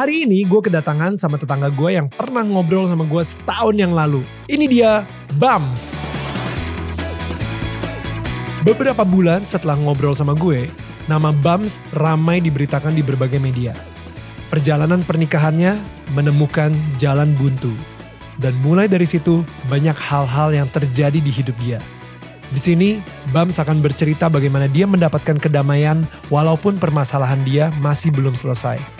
Hari ini gue kedatangan sama tetangga gue yang pernah ngobrol sama gue setahun yang lalu. Ini dia Bams. Beberapa bulan setelah ngobrol sama gue, nama Bams ramai diberitakan di berbagai media. Perjalanan pernikahannya menemukan jalan buntu. Dan mulai dari situ banyak hal-hal yang terjadi di hidup dia. Di sini, Bams akan bercerita bagaimana dia mendapatkan kedamaian walaupun permasalahan dia masih belum selesai.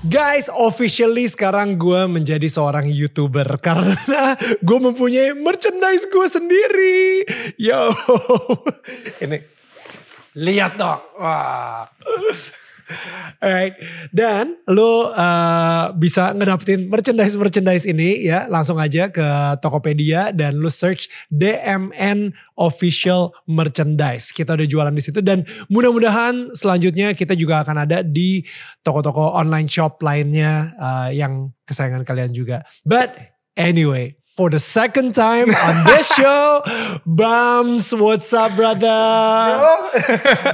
Guys, officially sekarang gue menjadi seorang YouTuber karena gue mempunyai merchandise gue sendiri. Yo, ini lihat dong. Wah. Alright, dan lo uh, bisa ngedapetin merchandise-merchandise ini ya langsung aja ke Tokopedia dan lo search DMN Official Merchandise. Kita udah jualan di situ dan mudah-mudahan selanjutnya kita juga akan ada di toko-toko online shop lainnya uh, yang kesayangan kalian juga. But anyway, for the second time on this show. Bams, what's up brother?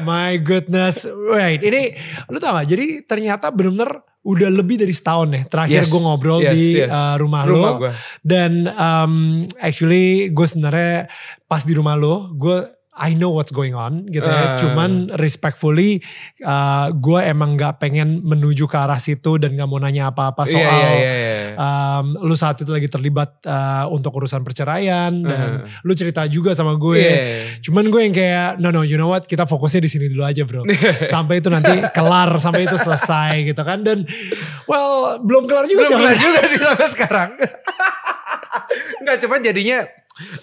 My goodness. Wait, ini lu tau gak? Jadi ternyata bener-bener udah lebih dari setahun nih. Terakhir Yes, gue ngobrol yes, di yes. uh, rumah, Rumah lo. gua. Dan um, actually gue sebenarnya pas di rumah lo, gue I know what's going on gitu ya. Ah. Cuman respectfully uh, gue emang gak pengen menuju ke arah situ dan gak mau nanya apa-apa soal Iya, iya, iya, iya. um, lu saat itu lagi terlibat uh, untuk urusan perceraian dan Uh-huh. lu cerita juga sama gue. Iya. Cuman gue yang kayak no no you know what kita fokusnya di sini dulu aja bro. sampai itu nanti kelar sampai itu selesai gitu kan dan well belum kelar juga Belum sih. kelar juga sih sampai sekarang. Enggak, cuman jadinya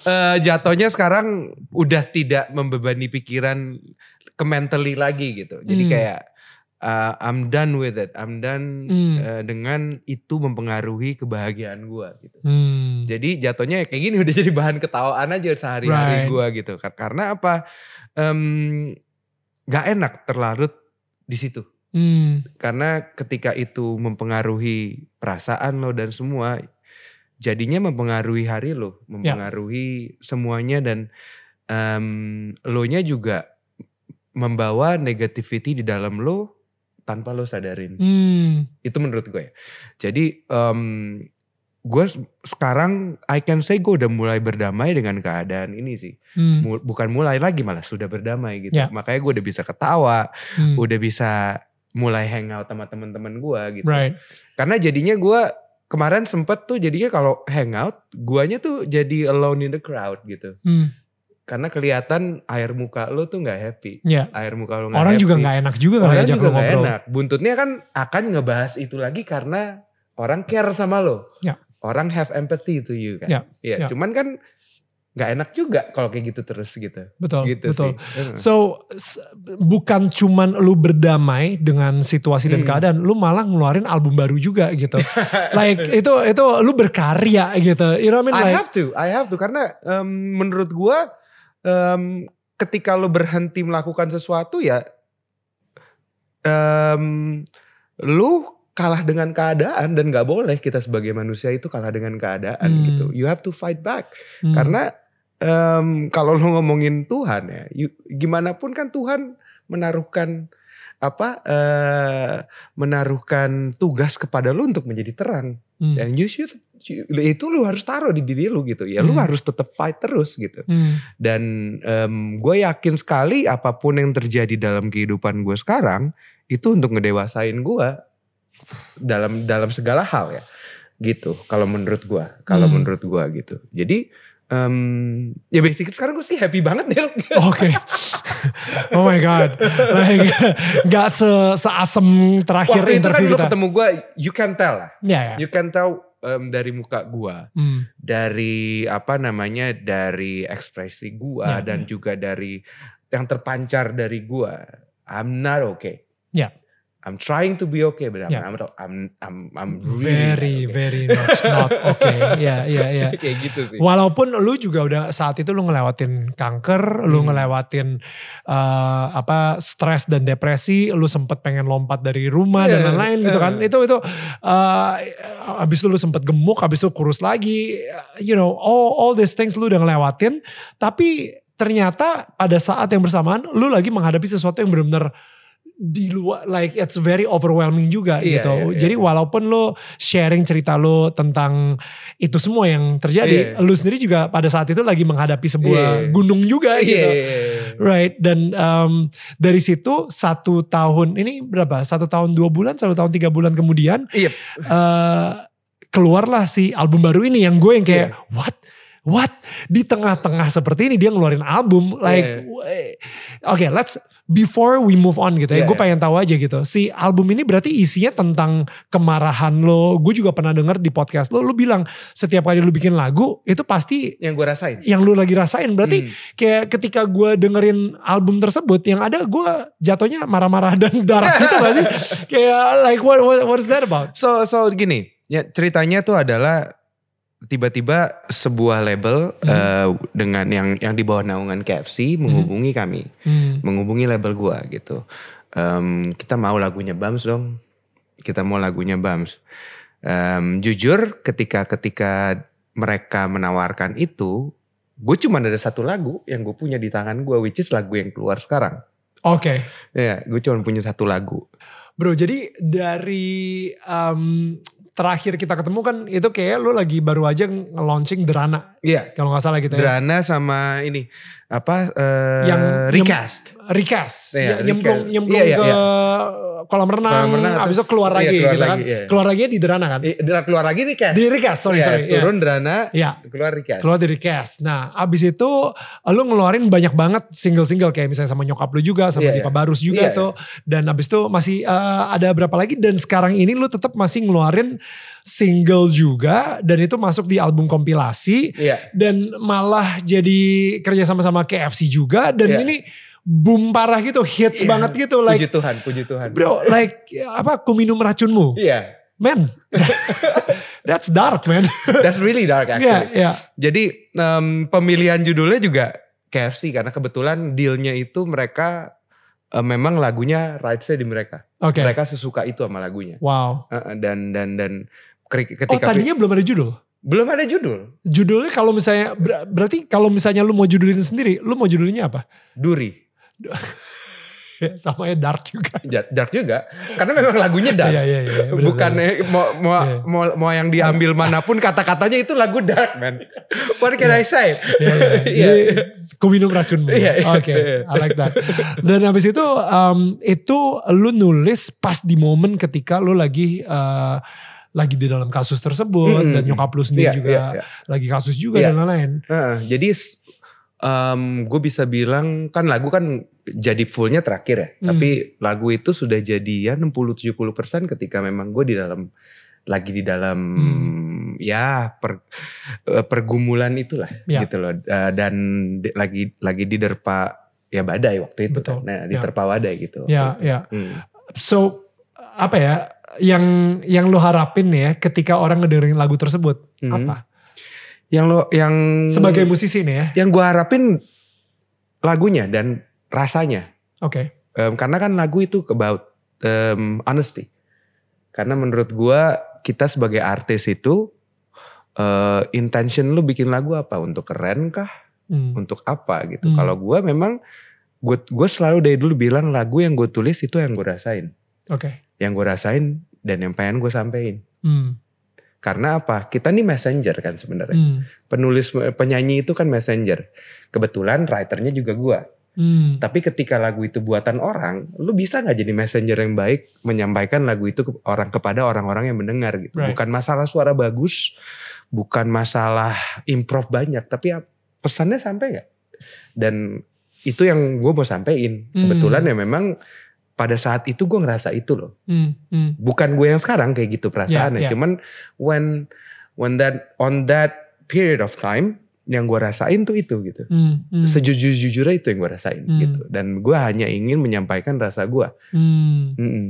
eh, jatuhnya sekarang udah tidak membebani pikiran ke mentally lagi gitu. Jadi Hmm. kayak eh, I'm done with it. I'm done Hmm. eh, dengan itu mempengaruhi kebahagiaan gua gitu. Hmm. Jadi jatuhnya kayak gini udah jadi bahan ketawaan aja sehari-hari Right. gua gitu. Kar- Karena apa? Em, Gak enak terlarut di situ. Hmm. Karena ketika itu mempengaruhi perasaan lo dan semua, jadinya mempengaruhi hari lo, mempengaruhi semuanya dan em, lo nya juga membawa negativity di dalam lo tanpa lo sadarin. Hmm. Itu menurut gue ya. Jadi em, gue sekarang I can say gue udah mulai berdamai dengan keadaan ini sih. Hmm. Bukan mulai lagi malah sudah berdamai gitu. Ya. Makanya gue udah bisa ketawa, Hmm. udah bisa mulai hangout sama teman-teman gue gitu. Right. Karena jadinya gue kemarin sempet tuh jadinya kalau hangout, guanya tuh jadi alone in the crowd gitu. Hmm. Karena kelihatan air muka lo tuh nggak happy. Ya. Air muka lo nggak Orang happy. juga nggak enak juga kali Orang juga nggak ngobrol. enak. Buntutnya kan akan ngebahas itu lagi karena orang care sama lo. Ya. Orang have empathy to you kan. Ya, Iya, ya. cuman kan nggak enak juga kalau kayak gitu terus gitu. Betul. gitu betul. sih. So bukan cuman lu berdamai dengan situasi dan Hmm. keadaan, lu malah ngeluarin album baru juga gitu. like itu itu lu berkarya gitu. You know what I mean? I Like, have to, I have to karena em, menurut gua em, ketika lo berhenti melakukan sesuatu ya em, lu kalah dengan keadaan dan nggak boleh kita sebagai manusia itu kalah dengan keadaan Hmm. gitu. You have to fight back hmm, karena em, kalau lo ngomongin Tuhan ya, you- gimana pun kan Tuhan menaruhkan apa eh, menaruhkan tugas kepada lu untuk menjadi terang. Hmm, dan you should itu lu harus taruh di diri lu gitu. Ya lu Hmm. harus tetap fight terus gitu. Hmm, dan gue yakin sekali apa pun yang terjadi dalam kehidupan gue sekarang itu untuk ngedewasain gue dalam dalam segala hal ya. Gitu kalau menurut gue kalau Hmm. menurut gue gitu. Jadi em, ya basically sekarang gue sih happy banget deh Oke. oh my god. Like nggak se seasem terakhir waktu itu kan interview lu kita. ketemu gue you can tell lah Ya ya. you can tell em, dari muka gue Hmm, dari apa namanya dari ekspresi gua Ya, dan ya. juga dari yang terpancar dari gua I'm not okay Ya. I'm trying to be okay, but I'm Yeah. I'm I'm I'm, I'm really very not okay. very not not okay. Ya ya ya. kayak gitu sih. Walaupun lu juga udah saat itu lu ngelewatin kanker, lu Hmm. ngelewatin eh, apa stres dan depresi, lu sempet pengen lompat dari rumah dan Yeah, lain-lain gitu kan. yeah. Itu itu eh, abis itu lu sempet gemuk, abis itu kurus lagi, you know, all all these things lu udah ngelewatin, tapi ternyata pada saat yang bersamaan lu lagi menghadapi sesuatu yang benar-benar di luar like it's very overwhelming juga Iya, gitu. iya, iya. Jadi walaupun lu sharing cerita lu tentang itu semua yang terjadi, Iya. lu sendiri juga pada saat itu lagi menghadapi sebuah Iya. gunung juga Iya, gitu. iya, iya. Right dan um, dari situ satu tahun ini berapa? Satu tahun dua bulan, satu tahun tiga bulan kemudian Iya. eh, keluarlah si album baru ini yang gue yang kayak Iya. what what di tengah-tengah seperti ini dia ngeluarin album like Iya. w- oke let's before we move on gitu ya Iya, gue iya. pengen tahu aja gitu si album ini berarti isinya tentang kemarahan lo gue juga pernah denger di podcast lo lo bilang setiap kali lo bikin lagu itu pasti Yang gue rasain. yang lu lagi rasain berarti Hmm. kayak ketika gue dengerin album tersebut yang ada gue jatuhnya marah-marah dan darah gitu gak sih kayak like what, what what is that about So so gini, ya ceritanya tuh adalah tiba-tiba sebuah label Hmm. eh, dengan yang yang di bawah naungan KFC menghubungi kami, Hmm. menghubungi label gua gitu. Em, kita mau lagunya Bams dong. Kita mau lagunya Bams. Em, jujur ketika ketika mereka menawarkan itu, gue cuma ada satu lagu yang gue punya di tangan gue, which is lagu yang keluar sekarang. Oke, Ya, gue cuma punya satu lagu. bro. Jadi dari um, terakhir kita ketemu kan itu kayak lu lagi baru aja nge-launching Derana Iya, kalau nggak salah gitu ya. Drana sama ini apa eh Yang- recast. Recast, Iya, ya, nyemplung recast. nyemplung Iya, iya, ke iya. kolam renang, Kolam renang, abis itu keluar iya, lagi keluar gitu kan. lagi, iya. Keluar lagi di Derana kan. Dra- keluar lagi recast. Di Recast, sorry Iya, sorry. Iya. turun Drana, Iya. keluar recast. keluar dari cast. Nah, abis itu lu ngeluarin banyak banget single-single kayak misalnya sama nyokap lu juga, sama Iya, Dipa iya. Barus juga Iya, tuh. Dan abis itu masih eh, ada berapa lagi dan sekarang ini lu tetap masih ngeluarin single juga dan itu masuk di album kompilasi Iya. dan malah jadi kerja sama-sama KFC juga dan Iya. ini boom parah gitu, hits Iya. banget gitu like puji Tuhan, puji Tuhan. bro like apa ku minum racunmu. Iya, Man. That's dark, man. that's really dark actually. iya. Jadi em, pemilihan judulnya juga KFC karena kebetulan dealnya itu mereka memang lagunya rights-nya di mereka. Oke. Mereka sesuka itu sama lagunya. Wow. Dan dan dan keri- Oh ketika tadinya belum ada judul? belum ada judul, Judulnya kalau misalnya, ber- berarti kalau misalnya lu mau judulin sendiri, lu mau judulnya apa? Duri. Ya, sama ya dark juga. Dark juga, karena memang lagunya dark. Iya, iya, iya. bener, Bukan bener. mau mau, Iya. mau mau yang diambil mana pun kata-katanya itu lagu dark man. What can I say? Iya, iya. Iya. Jadi, ku minum racunmu. Iya, iya. Oke, I like that. Dan habis itu, um, itu lu nulis pas di momen ketika lu lagi, uh, lagi di dalam kasus tersebut, Mm-mm. dan nyokap lu sendiri Iya, juga iya, iya. lagi kasus juga Iya. dan lain-lain. Heeh, jadi gue bisa bilang kan lagu kan jadi fullnya terakhir ya. Hmm. Tapi lagu itu sudah jadi ya 60-70% ketika memang gue di dalam lagi di dalam Hmm. ya per, eh, pergumulan itulah Ya. gitu loh. Eh, dan di- lagi lagi diterpa ya badai waktu itu Betul, kan. Nah, ya. diterpa badai gitu. Ya, ya. Hmm. So, apa ya, yang yang lu harapin ya ketika orang ngedengerin lagu tersebut, Hmm. apa? Yang lo yang Sebagai musisi nih ya, yang gue harapin lagunya dan rasanya. oke. Em, karena kan lagu itu about em, honesty. Karena menurut gua kita sebagai artis itu eh, intention lu bikin lagu apa? Untuk keren kah? Hmm. Untuk apa gitu? Hmm. Kalau gua memang gue gue selalu dari dulu bilang lagu yang gue tulis itu yang gue rasain, Oke. Yang gue rasain dan yang pengen gue sampein. Hmm. Karena apa? Kita nih messenger kan sebenarnya. Hmm. Penulis penyanyi itu kan messenger. Kebetulan writernya juga gua. Hmm. Tapi ketika lagu itu buatan orang, lu bisa nggak jadi messenger yang baik menyampaikan lagu itu ke orang kepada orang-orang yang mendengar gitu. Right. Bukan masalah suara bagus, bukan masalah improv banyak, tapi ya pesannya sampai nggak? Dan itu yang gue mau sampein. Hmm. Kebetulan ya memang pada saat itu gue ngerasa itu loh. Hmm. Hmm. Bukan gue yang sekarang kayak gitu perasaannya. Yeah, yeah. Cuman when when that on that period of time yang gue rasain tuh itu gitu. Hmm, hmm, Sejujur-jujurnya itu yang gue rasain Hmm. gitu. Dan gue hanya ingin menyampaikan rasa gue. hmm. Mm-mm.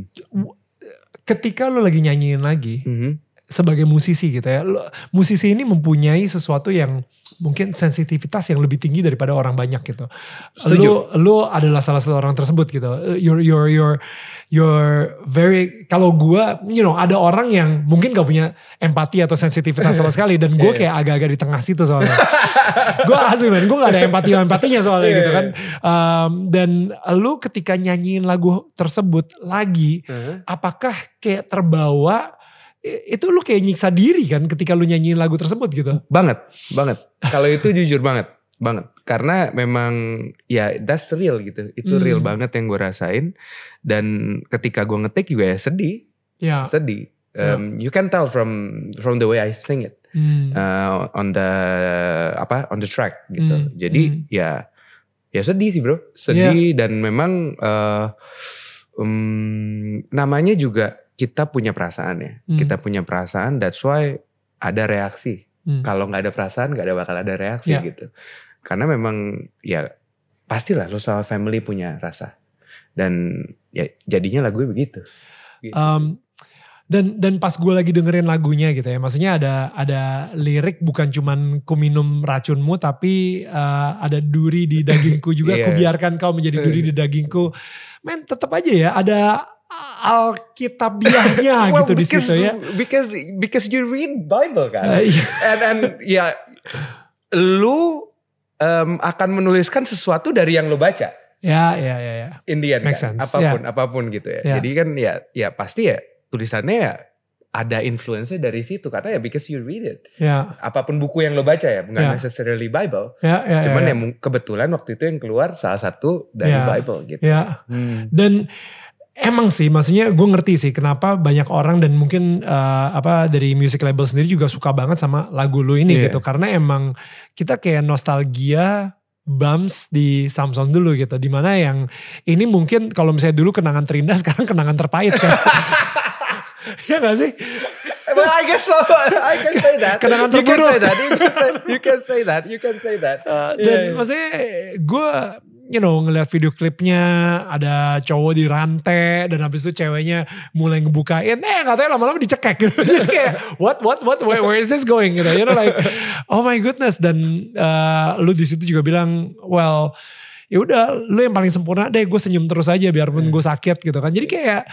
Ketika lo lagi nyanyiin lagi, Mhm. Sebagai musisi gitu ya, lo- musisi ini mempunyai sesuatu yang mungkin sensitivitas yang lebih tinggi daripada orang banyak gitu. Setuju. Lo, lo adalah salah satu orang tersebut gitu. You're, you're, you're, you're very, kalau gua, you know, ada orang yang mungkin gak punya empati atau sensitivitas sama sekali. Dan gue Iya. kayak agak-agak di tengah situ soalnya. gue asli man, gue gak ada empati-empatinya soalnya Iya, gitu iya. kan. Um, dan lu ketika nyanyiin lagu tersebut lagi, apakah kayak terbawa itu lu kayak nyiksa diri kan ketika lu nyanyiin lagu tersebut gitu. Banget, banget. Kalau itu jujur banget, banget. Karena memang ya that's real gitu. Itu Hmm. real banget yang gue rasain. Dan ketika gue ngetik juga ya sedih, Ya. sedih. Um, You can tell from from the way I sing it Hmm. uh, on the apa on the track gitu. Hmm, Jadi hmm. ya ya sedih sih bro, sedih dan memang uh, um, namanya juga kita punya perasaan ya. Hmm. Kita punya perasaan. That's why ada reaksi Hmm. kalau nggak ada perasaan nggak ada bakal ada reaksi Ya. gitu karena memang ya pastilah lo sama family punya rasa dan ya jadinya lagu begitu Gitu. Um, dan dan pas gue lagi dengerin lagunya gitu ya, maksudnya ada ada lirik bukan cuman ku minum racunmu tapi uh, ada duri di dagingku juga, Iya. ku biarkan kau menjadi duri di dagingku. Men tetap aja ya ada alkitabiahnya Well, gitu di situ ya. because because you read Bible kan Uh, iya. and and ya lu em, akan menuliskan sesuatu dari yang lu baca Ya, ya, ya, ya. in the end Make kan sense, apa pun apa pun gitu ya Ya. jadi kan ya ya pasti ya tulisannya ya ada influence dari situ karena ya because you read it Ya, apa pun buku yang lo baca ya bukan Ya. necessarily Bible ya, ya. cuman ya, ya mung- kebetulan waktu itu yang keluar salah satu dari Ya. Bible gitu ya. Hmm. Dan emang sih, maksudnya gue ngerti sih kenapa banyak orang dan mungkin eh, apa dari music label sendiri juga suka banget sama lagu lu ini Iya. gitu. Karena emang kita kayak nostalgia bumps di Samsung dulu gitu. Di mana yang ini mungkin kalau misalnya dulu kenangan terindah sekarang kenangan terpahit kan. ya gak sih? well I guess so I can say that Kenangan you can terburuk. say that you can say, you can say that you can say that Uh, Iya, dan iya. maksudnya gue you know ngeliat video klipnya ada cowok di rantai dan habis itu ceweknya mulai ngebukain eh nggak tahu ya, lama-lama dicekek. Gitu kayak what what what where, where is this going? Gitu you know like oh my goodness. Dan uh, lu di situ juga bilang well ya udah lu yang paling sempurna deh gue senyum terus aja biarpun gue sakit gitu kan. Jadi kayak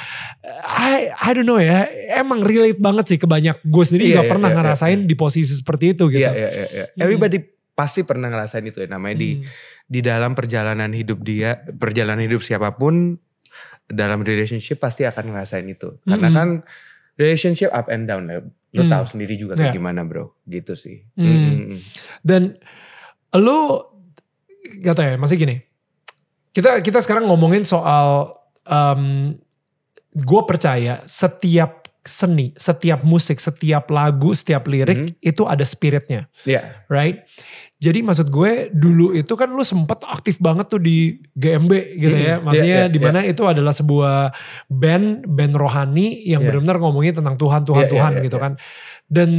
I I don't know ya emang relate banget sih ke banyak gue sendiri Iya, nggak iya, pernah iya, ngerasain di posisi seperti itu gitu. Iya, iya, iya, iya. Hmm. Pasti pernah ngerasain itu ya. Namanya di Hmm. di dalam perjalanan hidup dia, perjalanan hidup siapa pun dalam relationship pasti akan ngerasain itu. Karena Hmm. kan relationship up and down lah. Lo Hmm. tahu sendiri juga kayak Iya. gimana bro. Gitu sih. Hmm. Mm, mm, mm. Dan lu gak tau ya, masih gini. Kita kita sekarang ngomongin soal um, gue percaya setiap seni, setiap musik, setiap lagu, setiap lirik itu ada spiritnya, Iya. right? Jadi maksud gue dulu itu kan lu sempet aktif banget tuh di GMB gitu Mm-mm. ya. Iya, Maksudnya iya, di mana itu adalah sebuah band, band rohani yang Iya. benar-benar ngomongin tentang Tuhan, Tuhan, Iya, iya, Tuhan iya, gitu iya. kan. Dan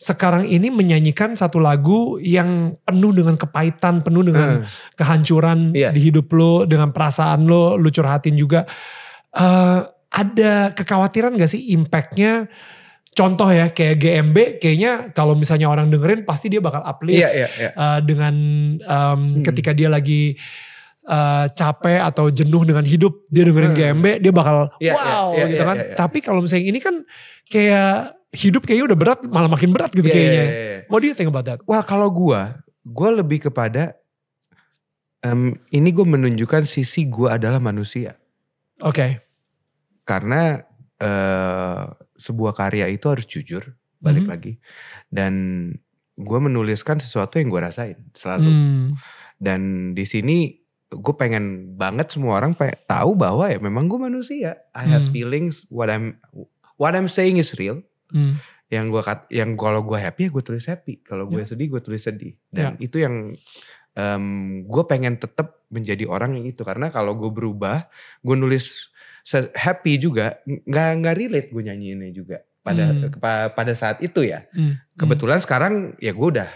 sekarang ini menyanyikan satu lagu yang penuh dengan kepahitan, penuh dengan Hmm. kehancuran Iya. di hidup lo, dengan perasaan lo, lu curhatin juga. Eh, ada kekhawatiran gak sih impactnya? Contoh ya kayak GMB, kayaknya kalau misalnya orang dengerin pasti dia bakal uplift Iya, iya, iya. eh, dengan em, Hmm. ketika dia lagi eh, capek atau jenuh dengan hidup, dia dengerin Hmm. GMB, dia bakal Iya, iya, wow iya, gitu iya, kan. iya, iya. Tapi kalau misalnya ini kan kayak hidup kayaknya udah berat, malah makin berat gitu Iya, iya, kayaknya. iya, iya. What do you think about that? Well kalau gua, gua lebih kepada em, ini gue menunjukkan sisi gua adalah manusia. Oke. Karena eh, sebuah karya itu harus jujur, balik Mhm. lagi. Dan gue menuliskan sesuatu yang gue rasain selalu. Hmm. Dan di sini gue pengen banget semua orang tahu bahwa ya memang gue manusia. I have Hmm. feelings. What I'm what I'm saying is real. Hmm. Yang gue kat, yang kalau gue happy ya gue tulis happy. Kalau gue Ya. sedih gue tulis sedih. Dan itu yang gue pengen tetap menjadi orang yang itu karena kalau gue berubah, gue nulis happy juga nggak nggak relate gue nyanyiinnya juga pada Hmm. pa- pada saat itu ya. Hmm. Kebetulan sekarang ya gue udah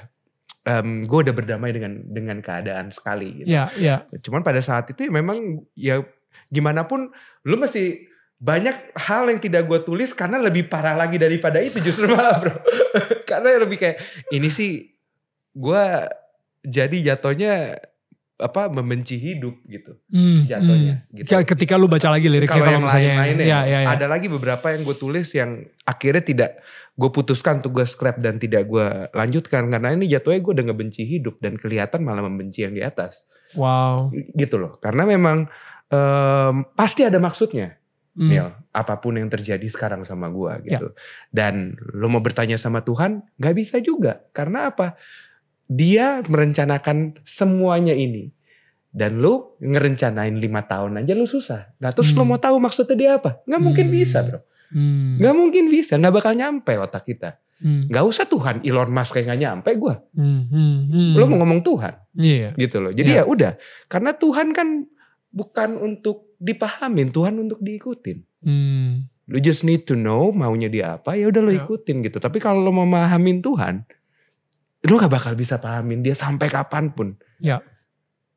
um, gue udah berdamai dengan dengan keadaan sekali gitu. Iya, iya. Cuman pada saat itu ya memang ya gimana pun lu mesti banyak hal yang tidak gue tulis karena lebih parah lagi daripada itu justru malah bro. karena lebih kayak ini sih gue jadi jatuhnya apa membenci hidup gitu Hmm, jatuhnya hmm. gitu. Ketika lu baca lagi liriknya Kalau yang misalnya lain-lainnya ya, ya, ya. ada lagi beberapa yang gue tulis yang akhirnya tidak gue putuskan untuk gue scrap dan tidak gue lanjutkan karena ini jatuhnya gue udah ngebenci hidup dan kelihatan malah membenci yang di atas Wow. gitu loh karena memang em, pasti ada maksudnya Hmm. Mil apa pun yang terjadi sekarang sama gue Ya. gitu dan lo mau bertanya sama Tuhan nggak bisa juga karena apa dia merencanakan semuanya ini dan lu ngerencanain lima tahun aja lu susah nah terus lo Hmm. mau tahu maksudnya dia apa nggak mungkin Hmm. bisa bro Hmm. nggak mungkin bisa nggak bakal nyampe otak kita Hmm. nggak usah Tuhan Elon Musk kayak nggak nyampe gue Hmm. Hmm. Hmm. lo mau ngomong Tuhan Iya. gitu loh. Jadi ya udah, karena Tuhan kan bukan untuk dipahamin, Tuhan untuk diikutin. Hmm. Lu just need to know maunya dia apa, ya udah lo Ya. ikutin gitu. Tapi kalau lo mau memahamin Tuhan, lu gak bakal bisa pahamin dia sampai kapan pun. Ya.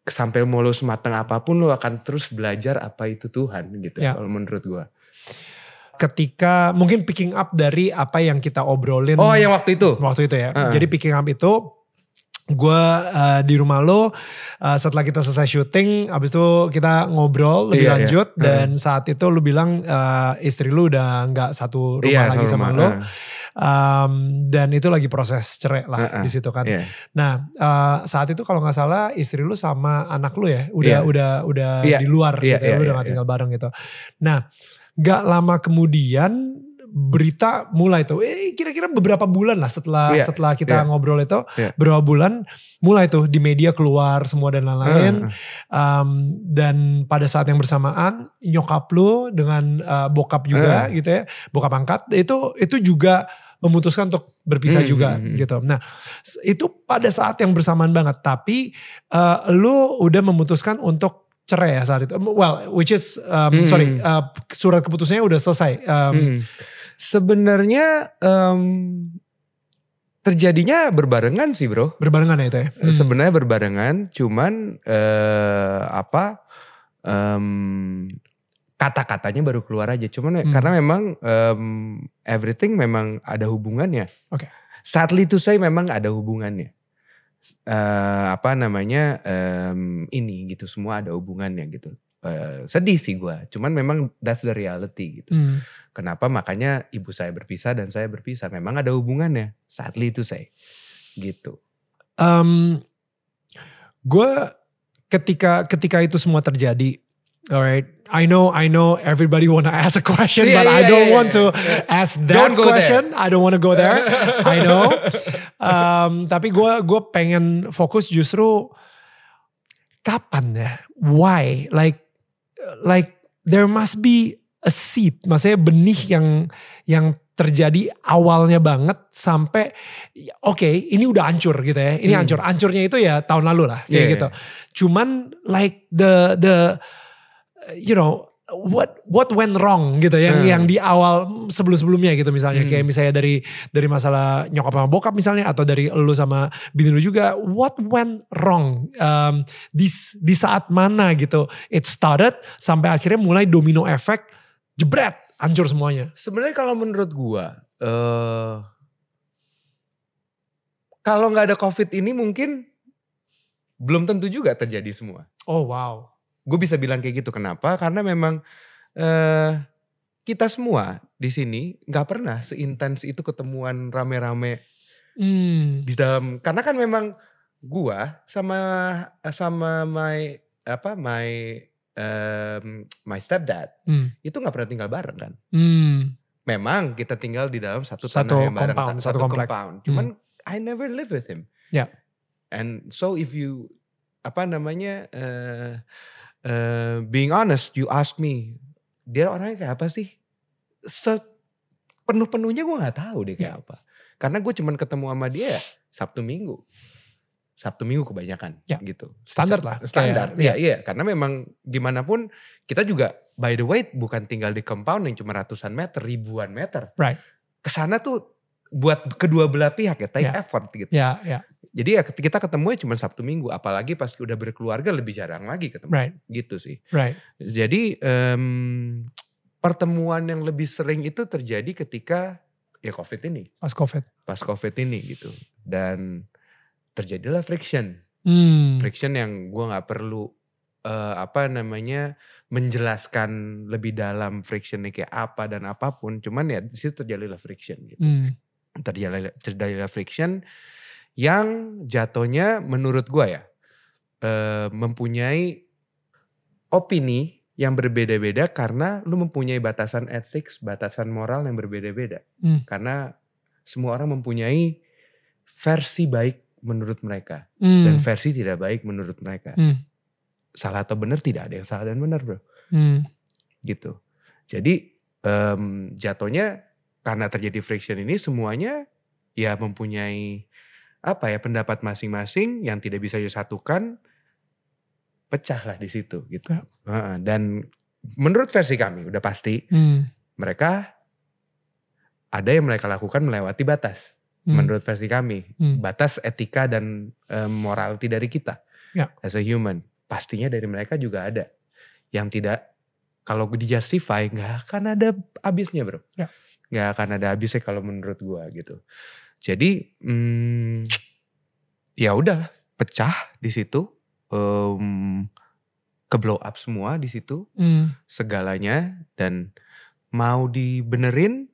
Sampai mau lo sematang apa pun, lo akan terus belajar apa itu Tuhan gitu. Ya. Kalau menurut gua. Ketika mungkin picking up dari apa yang kita obrolin Oh yang waktu itu? waktu itu ya. Heeh. Jadi picking up itu gue uh, di rumah lo uh, setelah kita selesai syuting abis itu kita ngobrol lebih Iya, iya. lanjut Heeh. dan saat itu lu bilang uh, istri lu udah nggak satu rumah Iya, lagi sama rumah, lo eh, Um, dan itu lagi proses cerai lah Heeh. di situ kan. iya. Nah uh, saat itu kalau nggak salah istri lu sama anak lu ya udah Iya. udah udah Iya. di luar Iya, gitu ya, iya, lu udah nggak iya. tinggal bareng gitu. Nah nggak lama kemudian berita mulai tuh, eh kira-kira beberapa bulan lah setelah Iya, setelah kita iya. ngobrol itu, Iya. beberapa bulan mulai tuh di media keluar semua dan lain-lain. Heeh. Um, dan pada saat yang bersamaan nyokap lu dengan uh, bokap juga gitu ya, bokap angkat itu itu juga memutuskan untuk berpisah Hmm, juga hmm, hmm. gitu. Nah itu pada saat yang bersamaan banget, tapi uh, lu udah memutuskan untuk cerai ya saat itu. Well, which is um, Hmm. sorry, uh, surat keputusannya udah selesai. Um, Hmm. Sebenarnya em, terjadinya berbarengan sih bro. Berbarengan ya itu ya. Hmm. Sebenarnya berbarengan, cuman eh, apa em, kata-katanya baru keluar aja. Cuman Hmm. karena memang em, everything memang ada hubungannya. Oke. Sadly to say memang ada hubungannya. Eh, apa namanya em, ini gitu semua ada hubungannya gitu. Eh, sedih sih gua. Cuman memang that's the reality gitu. Hmm. Kenapa makanya ibu saya berpisah dan saya berpisah. Memang ada hubungannya. Sadly to say. Gitu. Um, gue ketika ketika itu semua terjadi, alright, I know I know everybody wanna ask a question, Iya, but I iya, don't iya, want to ask that Don't go question. I don't want to go there. I know. Um, tapi gue gue pengen fokus justru kapan ya? Why? Like like there must be a seed, maksudnya benih yang yang terjadi awalnya banget sampai oke ini udah hancur gitu ya. Ini Hmm. hancur. Hancurnya itu ya tahun lalu lah kayak gitu. Cuman like the the you know what what went wrong gitu yang Hmm. yang di awal sebelum-sebelumnya gitu misalnya Hmm. kayak misalnya dari dari masalah nyokap sama bokap misalnya atau dari lu sama bini lu juga what went wrong um, di di saat mana gitu it started sampai akhirnya mulai domino effect jebret hancur semuanya Sebenarnya kalau menurut gua, eh kalau nggak ada COVID ini mungkin belum tentu juga terjadi semua. oh wow Gue bisa bilang kayak gitu. Kenapa? Karena memang eh kita semua di sini nggak pernah seintens itu ketemuan rame-rame hmm. di dalam. Karena kan memang gua sama sama my apa my em, my stepdad Hmm. itu nggak pernah tinggal bareng kan. Hmm. Memang kita tinggal di dalam satu, Satu tanah yang bareng, compound, satu komplek. compound. Cuman I never live with him. Ya. And so if you apa namanya eh eh, being honest, you ask me, dia orangnya kayak apa sih? Se penuh-penuhnya gue nggak tahu deh kayak apa. Karena gue cuman ketemu sama dia Sabtu Minggu. Sabtu Minggu kebanyakan Ya. gitu. Standar lah, Standar. Iya, iya, karena memang gimana pun kita juga by the way bukan tinggal di compound yang cuma ratusan meter, ribuan meter. Right. Ke sana tuh buat kedua belah pihak ya, take Ya. effort gitu. ya ya Jadi ya kita ketemu ya cuma Sabtu Minggu, apalagi pas udah berkeluarga lebih jarang lagi ketemu. Right. Gitu sih. Right. Jadi um, pertemuan yang lebih sering itu terjadi ketika ya COVID ini. Pas COVID. Pas COVID ini gitu. Dan terjadilah friction. Hmm. Friction yang gue nggak perlu uh, apa namanya menjelaskan lebih dalam frictionnya kayak apa dan apa pun. Cuman ya di situ terjadilah friction gitu. Hmm. Terjadilah, terjadilah friction yang jatuhnya menurut gue ya uh, mempunyai opini yang berbeda-beda karena lu mempunyai batasan etik, batasan moral yang berbeda-beda. Hmm. Karena semua orang mempunyai versi baik menurut mereka Hmm. dan versi tidak baik menurut mereka. Hmm. Salah atau benar tidak ada yang salah dan benar, Bro. Hmm. Gitu. Jadi em, jatuhnya karena terjadi friction ini semuanya ya mempunyai apa ya pendapat masing-masing yang tidak bisa disatukan pecahlah di situ gitu. Ya. Dan menurut versi kami udah pasti Hmm. mereka ada yang mereka lakukan melewati batas Hmm. menurut versi kami Hmm. batas etika dan um, morality dari kita Ya. as a human pastinya dari mereka juga ada yang tidak kalau di justify nggak akan ada habisnya bro Ya. nggak akan ada habisnya kalau menurut gua gitu jadi hmm, ya udahlah pecah di situ um, ke blow up semua di situ Hmm. segalanya dan mau dibenerin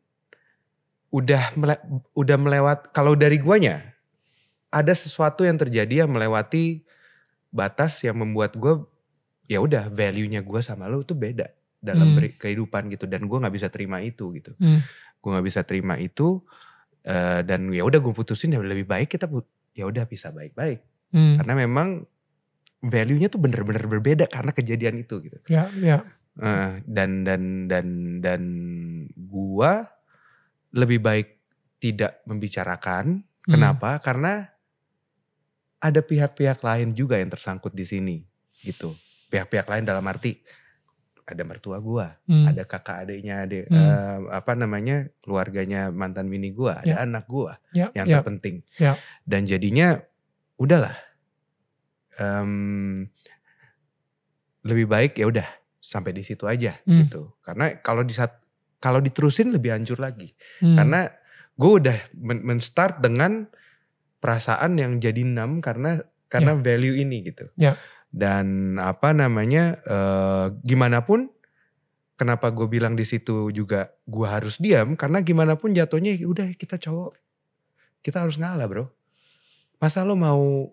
udah mele, udah melewat kalau dari guanya ada sesuatu yang terjadi yang melewati batas yang membuat gue ya udah value-nya gue sama lo tuh beda dalam Hmm. kehidupan gitu dan gue nggak bisa terima itu gitu Hmm. gue nggak bisa terima itu eh, dan ya udah gue putusin ya lebih baik kita put- ya udah bisa baik-baik Hmm. karena memang value-nya tuh bener-bener berbeda karena kejadian itu gitu Ya, ya. Eh, dan dan dan dan gua lebih baik tidak membicarakan. Hmm. Kenapa? Karena ada pihak-pihak lain juga yang tersangkut di sini, gitu. Pihak-pihak lain dalam arti ada mertua gua, Hmm. ada kakak adiknya, ada Hmm. eh, apa namanya keluarganya mantan bini gua, ada Ya. anak gua Ya, yang ya. terpenting. Ya. Dan jadinya udahlah, Em, lebih baik ya udah sampai di situ aja Hmm. gitu. Karena kalau di saat kalau diterusin lebih hancur lagi. Hmm. Karena gue udah men- men-start dengan perasaan yang jadi enam karena karena value ini gitu. Ya. Dan apa namanya eh, gimana pun kenapa gue bilang di situ juga gue harus diam karena gimana pun jatuhnya ya udah kita cowok kita harus ngalah bro. Masa lo mau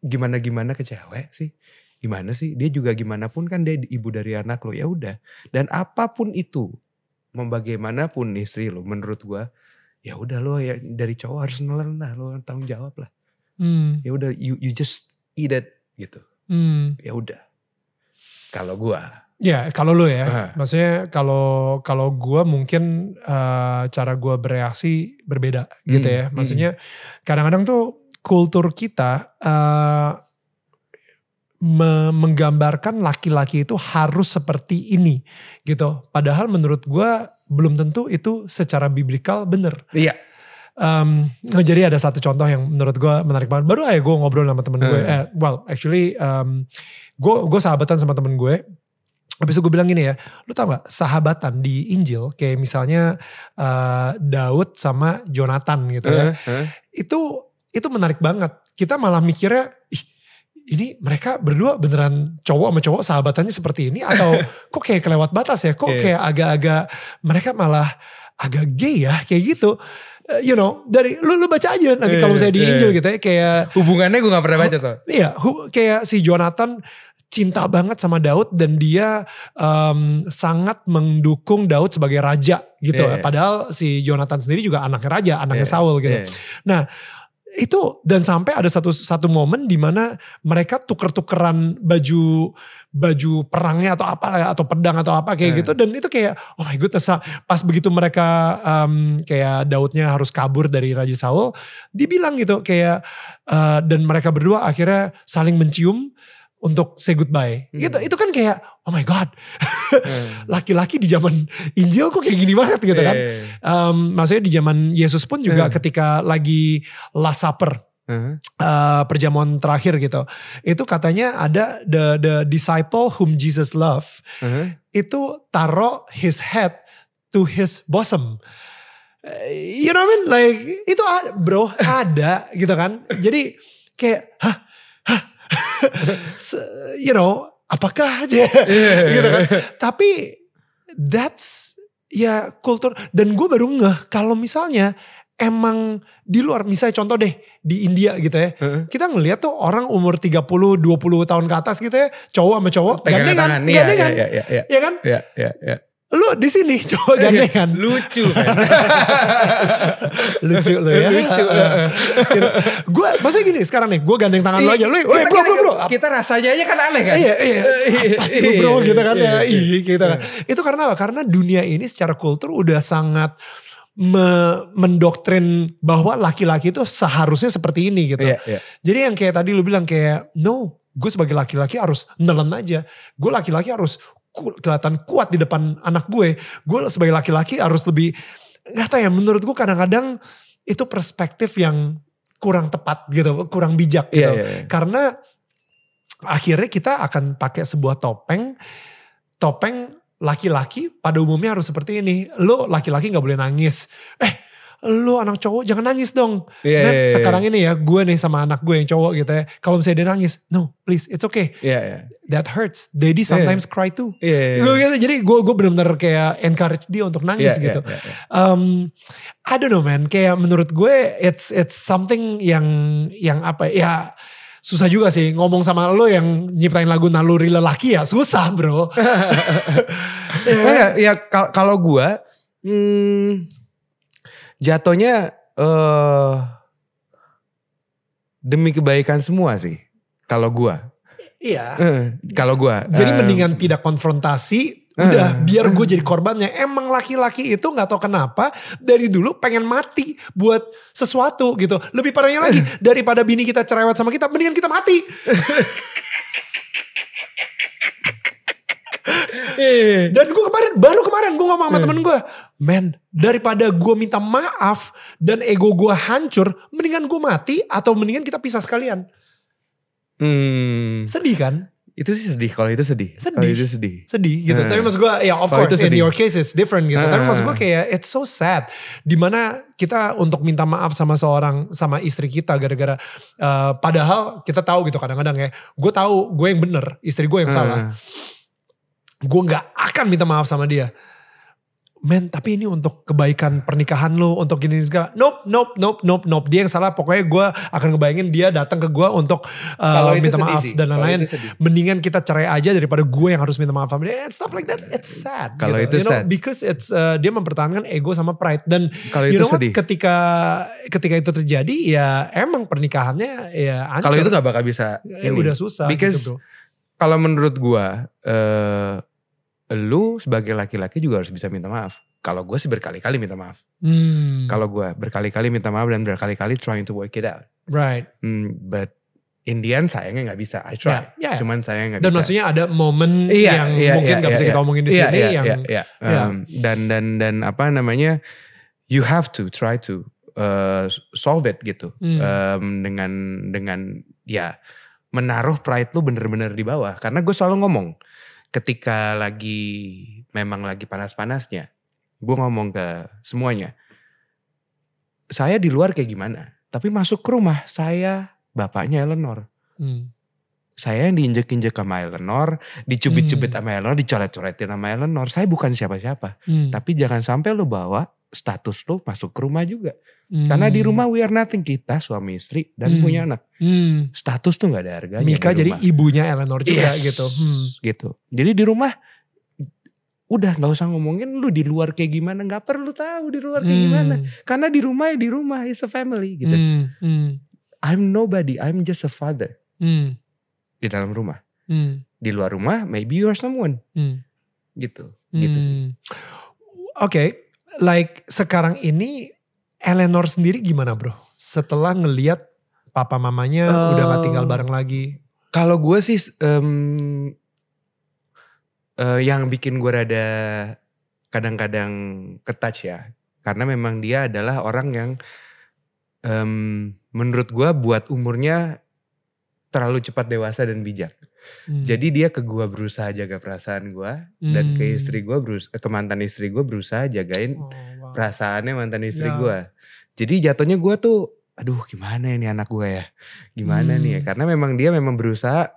gimana gimana ke cewek sih? Gimana sih? Dia juga gimana pun kan dia ibu dari anak lo ya udah. Dan apa pun itu mau bagaimanapun istri lo menurut gua ya udah lo ya dari cowok harus nelen lah lo tanggung jawab lah. Hmm. Ya udah you you just eat it gitu. Hmm. Ya udah. Kalau gua Ya, kalau lu ya, Ah. maksudnya kalau kalau gue mungkin eh, cara gue bereaksi berbeda gitu Hmm, ya. hmm. Maksudnya kadang-kadang tuh kultur kita eh, me- menggambarkan laki-laki itu harus seperti ini gitu. Padahal menurut gue belum tentu itu secara biblikal bener. iya Um, jadi ada satu contoh yang menurut gue menarik banget. Baru aja gue ngobrol sama temen gue. Hmm. Eh, well, actually, um, gue gue sahabatan sama temen gue. Habis itu gue bilang gini ya, lu tau gak sahabatan di Injil kayak misalnya uh, Daud sama Jonathan gitu ya. Eh, eh. Itu itu menarik banget. Kita malah mikirnya, ih ini mereka berdua beneran cowok sama cowok sahabatannya seperti ini atau kok kayak kelewat batas ya? Kok Iya. kayak agak-agak mereka malah agak gay ya kayak gitu. Eh, you know, dari lu lu baca aja nanti kalau misalnya di Iya, Injil iya. gitu ya kayak hubungannya gue gak pernah baca soal. Iya, hu- kayak si Jonathan cinta banget sama Daud dan dia em, sangat mendukung Daud sebagai raja gitu. Iya. Padahal si Jonathan sendiri juga anaknya raja, anaknya Iya, Saul gitu. Iya. Itu dan sampai ada satu satu momen di mana mereka tuker-tukeran baju baju perangnya atau apa atau pedang atau apa kayak Hmm. gitu dan itu kayak oh my goodness pas begitu mereka em, kayak Daudnya harus kabur dari Raja Saul dibilang gitu kayak eh, dan mereka berdua akhirnya saling mencium untuk say goodbye Hmm. gitu itu kan kayak oh my god Hmm. laki-laki di zaman Injil kok kayak gini banget gitu kan. Em, maksudnya di zaman Yesus pun juga Hmm. ketika lagi Last Supper uh, perjamuan terakhir gitu. Itu katanya ada the the disciple whom Jesus love Uh-huh. itu taruh his head to his bosom. Uh, You know what I mean? Like itu bro ada gitu kan. Jadi kayak hah you know apakah aja gitu kan. Tapi that's ya kultur dan gue baru ngeh kalau misalnya emang di luar misalnya contoh deh di India gitu ya. Uh-huh. Kita ngeliat tuh orang umur 30 20 tahun ke atas gitu ya, cowok sama cowok gandengan. Iya, gandengan. iya, iya, iya. Ya kan? Iya, iya, iya. Lu di sini cowok gandengan. Lucu kan? Lucu lu ya. Lucu. gitu. Gue maksudnya gini sekarang nih, gue gandeng tangan lu aja. Lu, woi bro bro bro. kita- rasanya aja kan aneh kan? Iya, iya. Apa sih lu bro gitu kan ya. Iya, iya. Iya, gitu kan. Itu karena apa? Karena dunia ini secara kultur udah sangat me- mendoktrin bahwa laki-laki itu seharusnya seperti ini gitu. Iya, iya. Jadi yang kayak tadi lu bilang kayak no, gue sebagai laki-laki harus nelen aja. Gue laki-laki harus kelihatan kuat di depan anak gue. Gue sebagai laki-laki harus lebih nggak tahu ya. Menurut gue kadang-kadang itu perspektif yang kurang tepat gitu, kurang bijak Iya, gitu. iya, iya. Karena akhirnya kita akan pakai sebuah topeng, topeng laki-laki pada umumnya harus seperti ini. Lo laki-laki nggak boleh nangis. Eh, lo anak cowok jangan nangis dong. Iya, Men, iya, iya. sekarang ini ya gue nih sama anak gue yang cowok gitu ya. Kalau misalnya dia nangis, no please it's okay. Iya, iya. That hurts. Daddy sometimes cry too. Iya, iya. Gue gitu, jadi gue gue benar-benar kayak encourage dia untuk nangis Iya, gitu. iya, iya, iya. Um, I don't know man, kayak menurut gue it's it's something yang yang apa ya susah juga sih ngomong sama lo yang nyiptain lagu naluri lelaki ya susah bro. Ya ya kal- kalau gua hmm, jatuhnya eh demi kebaikan semua sih. Kalau gua, Iya. Eh, kalau gua. Jadi eh, mendingan tidak konfrontasi, eh, udah biar gue jadi korbannya. Emang laki-laki itu nggak tahu kenapa dari dulu pengen mati buat sesuatu gitu. Lebih parahnya lagi daripada bini kita cerewet sama kita, mendingan kita mati. Dan gue kemarin, baru kemarin gue ngomong sama temen gue. Men, daripada gue minta maaf dan ego gue hancur, mendingan gue mati atau mendingan kita pisah sekalian. Hmm, Sedih kan? itu sih sedih. Kalau itu sedih. Sedih. itu sedih. Sedih gitu. Hmm. Tapi maksud gue, ya of Kalau course in your case it's different gitu. Tapi Hmm. maksud gue kayak it's so sad. Di mana kita untuk minta maaf sama seorang, sama istri kita gara-gara, eh, padahal kita tahu gitu kadang-kadang ya. Gue tahu gue yang bener, istri gue yang salah. Eh, gue nggak akan minta maaf sama dia. Men, tapi ini untuk kebaikan pernikahan lo, untuk gini segala. Nope, nope, nope, nope, nope. Dia yang salah. Pokoknya gue akan ngebayangin dia datang ke gue untuk uh, minta maaf sih. dan lain-lain. Mendingan kita cerai aja daripada gue yang harus minta maaf sama dia. And stuff like that, it's sad. Kalau gitu. itu you know, sad. Because it's uh, dia mempertahankan ego sama pride. Dan Kalau you itu know what, sedih. ketika ketika itu terjadi, ya emang pernikahannya ya. Kalau itu gak bakal bisa. Ya, ini. udah susah Because gitu bro. kalau menurut gua, eh lu sebagai laki-laki juga harus bisa minta maaf. Kalau gue sih berkali-kali minta maaf. Hmm, Kalau gue berkali-kali minta maaf dan berkali-kali trying to work it out. right. Hmm, but in the end sayangnya nggak bisa. I try. Ya, ya. Cuman saya nggak Dan bisa. maksudnya ada momen Iya, yang iya, mungkin iya, gak bisa iya, kita omongin di Iya, sini iya, yang iya, iya. Iya. Um, dan dan dan apa namanya? You have to try to uh, solve it gitu. Hmm. Um, dengan dengan ya menaruh pride lu bener-bener di bawah. Karena gue selalu ngomong ketika lagi memang lagi panas-panasnya, gue ngomong ke semuanya. Saya di luar kayak gimana? Tapi masuk ke rumah saya bapaknya Eleanor. Hmm. Saya yang diinjek-injek sama Eleanor, dicubit-cubit Hmm. sama Eleanor, dicoret-coretin sama Eleanor. Saya bukan siapa-siapa. Hmm. Tapi jangan sampai lu bawa status lu masuk ke rumah juga. Hmm. Karena di rumah we are nothing. Kita suami istri dan Hmm. punya anak. Hmm. Status tuh gak ada harganya Mika di jadi ibunya Eleanor juga Yes, gitu. Hmm. gitu. Jadi di rumah udah nggak usah ngomongin lu di luar kayak gimana. nggak perlu tahu di luar kayak Hmm. gimana. Karena di rumah ya di rumah is a family gitu. Hmm. Hmm. I'm nobody. I'm just a father Hmm. di dalam rumah. Hmm. Di luar rumah maybe you are someone Hmm. gitu. Gitu sih. Hmm. Oke, like sekarang ini Eleanor sendiri gimana bro? Setelah ngeliat papa mamanya udah gak tinggal bareng lagi. Kalau gue sih em, eh, yang bikin gue rada kadang-kadang ketouch ya, karena memang dia adalah orang yang em, menurut gue buat umurnya terlalu cepat dewasa dan bijak. Hmm. Jadi dia ke gue berusaha jaga perasaan gue dan ke Hmm. istri gue berusaha ke mantan istri gue berusaha jagain Oh, wow. perasaannya mantan istri Ya. gue. Jadi jatuhnya gue tuh, aduh gimana ini anak gue ya, gimana nih ya? Hmm. Karena memang dia memang berusaha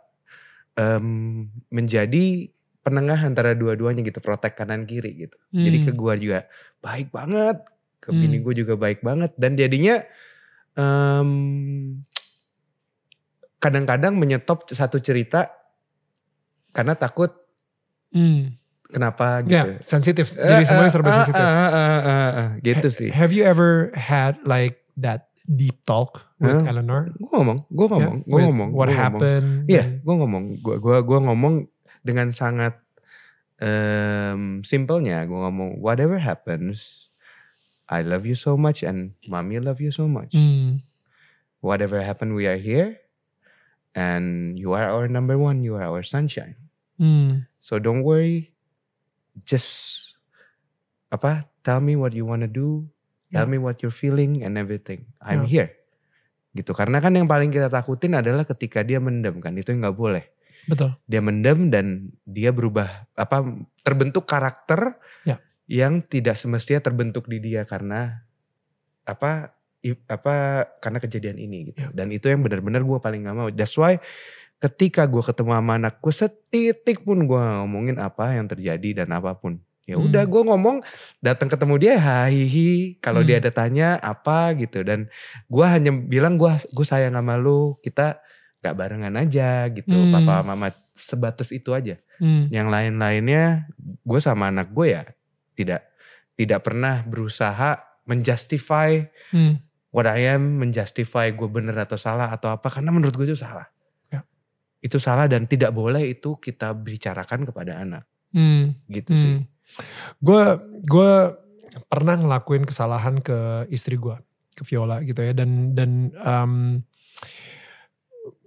em, menjadi penengah antara dua-duanya gitu, protek kanan kiri gitu. Jadi ke Hmm. gue juga baik banget, ke bini Hmm. gue juga baik banget, dan jadinya em, kadang-kadang menyetop satu cerita karena takut Hmm. kenapa gitu. Ya, sensitif. Jadi semuanya serba Eh, eh, sensitif. eh, eh, eh, eh, eh, gitu Ha- sih. Have you ever had like that deep talk with Huh? Eleanor? Gue ngomong, gue ngomong, gue with ngomong. What gua happened? Iya, dan- gue ngomong, gue gua, gua ngomong dengan sangat em, simpelnya. Gue ngomong, whatever happens, I love you so much and mommy love you so much. Hmm. Whatever happen, we are here, and you are our number one. You are our sunshine. Hmm. So don't worry. Just apa? Tell me what you wanna do. Tell me what you're feeling and everything. I'm Ya. here. Gitu. Karena kan yang paling kita takutin adalah ketika dia mendem kan. Itu nggak boleh. Betul. Dia mendem dan dia berubah apa terbentuk karakter Ya. yang tidak semestinya terbentuk di dia karena apa apa karena kejadian ini gitu. Ya. Dan itu yang benar-benar gue paling gak mau. That's why ketika gue ketemu sama anak gue setitik pun gue ngomongin apa yang terjadi dan apa pun. Ya Hmm. udah gue ngomong datang ketemu dia hihi kalau dia Hmm. ada tanya apa gitu dan gue hanya bilang gue gue sayang sama lu kita gak barengan aja gitu Hmm. papa mama sebatas itu aja Hmm. yang lain-lainnya gue sama anak gue ya tidak tidak pernah berusaha menjustify Hmm. What I am, menjustify gue bener atau salah atau apa karena menurut gue itu salah. Ya. Itu salah dan tidak boleh itu kita bicarakan kepada anak Hmm. gitu sih. Hmm. Gue gue pernah ngelakuin kesalahan ke istri gue, ke Viola gitu ya, dan dan um,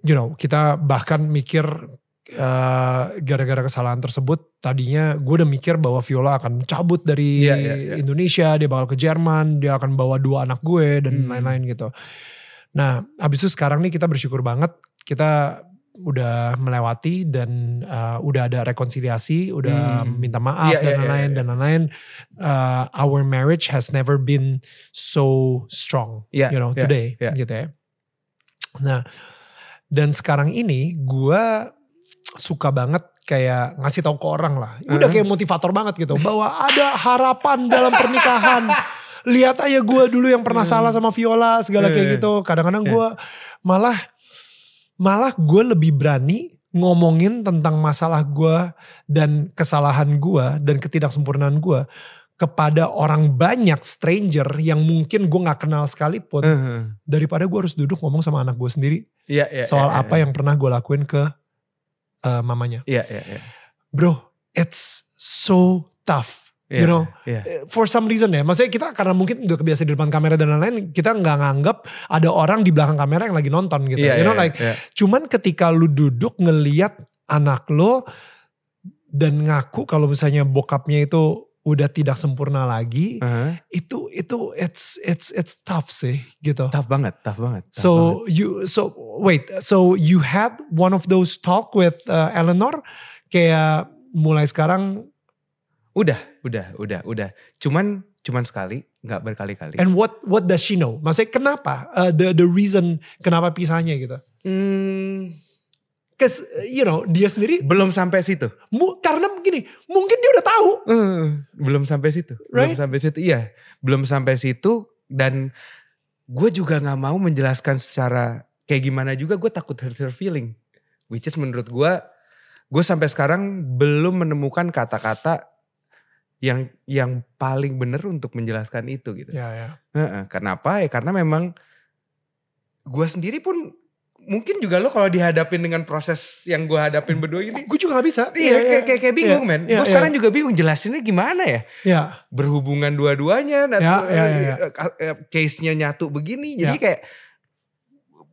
you know kita bahkan mikir uh, gara-gara kesalahan tersebut tadinya gue udah mikir bahwa Viola akan cabut dari Iya, iya, iya. Indonesia, dia bakal ke Jerman, dia akan bawa dua anak gue dan Hmm. lain-lain gitu. Nah, abis itu sekarang nih kita bersyukur banget kita udah melewati dan uh, udah ada rekonsiliasi, udah Hmm. minta maaf Iya, dan iya, iya, lain-lain iya. dan lain-lain. Uh, our marriage has never been so strong, Iya, you know, iya, today, iya. gitu ya. Nah, dan sekarang ini gue suka banget kayak ngasih tahu ke orang lah. Udah Heeh. kayak motivator banget gitu, bahwa ada harapan dalam pernikahan. Lihat aja gue dulu yang pernah Hmm. salah sama Viola segala kayak gitu. Kadang-kadang gue malah malah gue lebih berani ngomongin tentang masalah gue dan kesalahan gue dan ketidaksempurnaan gue kepada orang banyak stranger yang mungkin gue nggak kenal sekalipun Heeh. daripada gue harus duduk ngomong sama anak gue sendiri Iya, iya, soal iya, apa yang pernah gue lakuin ke eh, mamanya. Iya, iya, iya. Bro, it's so tough. Iya, You know, Iya. Eh, for some reason ya. Maksudnya kita karena mungkin udah kebiasa di depan kamera dan lain-lain, kita nggak nganggap ada orang di belakang kamera yang lagi nonton gitu. Iya, you know, iya, like iya. cuman ketika lu duduk ngeliat anak lo dan ngaku kalau misalnya bokapnya itu udah tidak sempurna lagi, Heeh. itu itu it's it's it's tough sih gitu. Tough banget, tough banget. tough banget. So you so wait so you had one of those talk with uh, Eleanor kayak mulai sekarang udah, udah, udah, udah. Cuman, cuman sekali, nggak berkali-kali. and what what does she know? Maksudnya kenapa uh, the the reason kenapa pisahnya gitu? Hmm, Cause you know dia sendiri belum sampai situ. mu, karena begini mungkin dia udah tahu. Eh, belum sampai situ, Right? belum sampai situ. Iya, belum sampai situ dan gue juga nggak mau menjelaskan secara kayak gimana juga. Gue takut hurt her feeling, which is menurut gue, gue sampai sekarang belum menemukan kata-kata yang yang paling benar untuk menjelaskan itu gitu. Ya ya. Kenapa ya? Karena memang gue sendiri pun mungkin juga lo kalau dihadapin dengan proses yang gue hadapin berdua ini. Gue juga gak bisa. Iya, kayak, kayak, kayak bingung Iya, men. iya, gue sekarang juga bingung jelasinnya gimana ya Ya. berhubungan dua-duanya dan Ya, ya, ya, ya. eh, eh, case-nya nyatu begini jadi Ya. kayak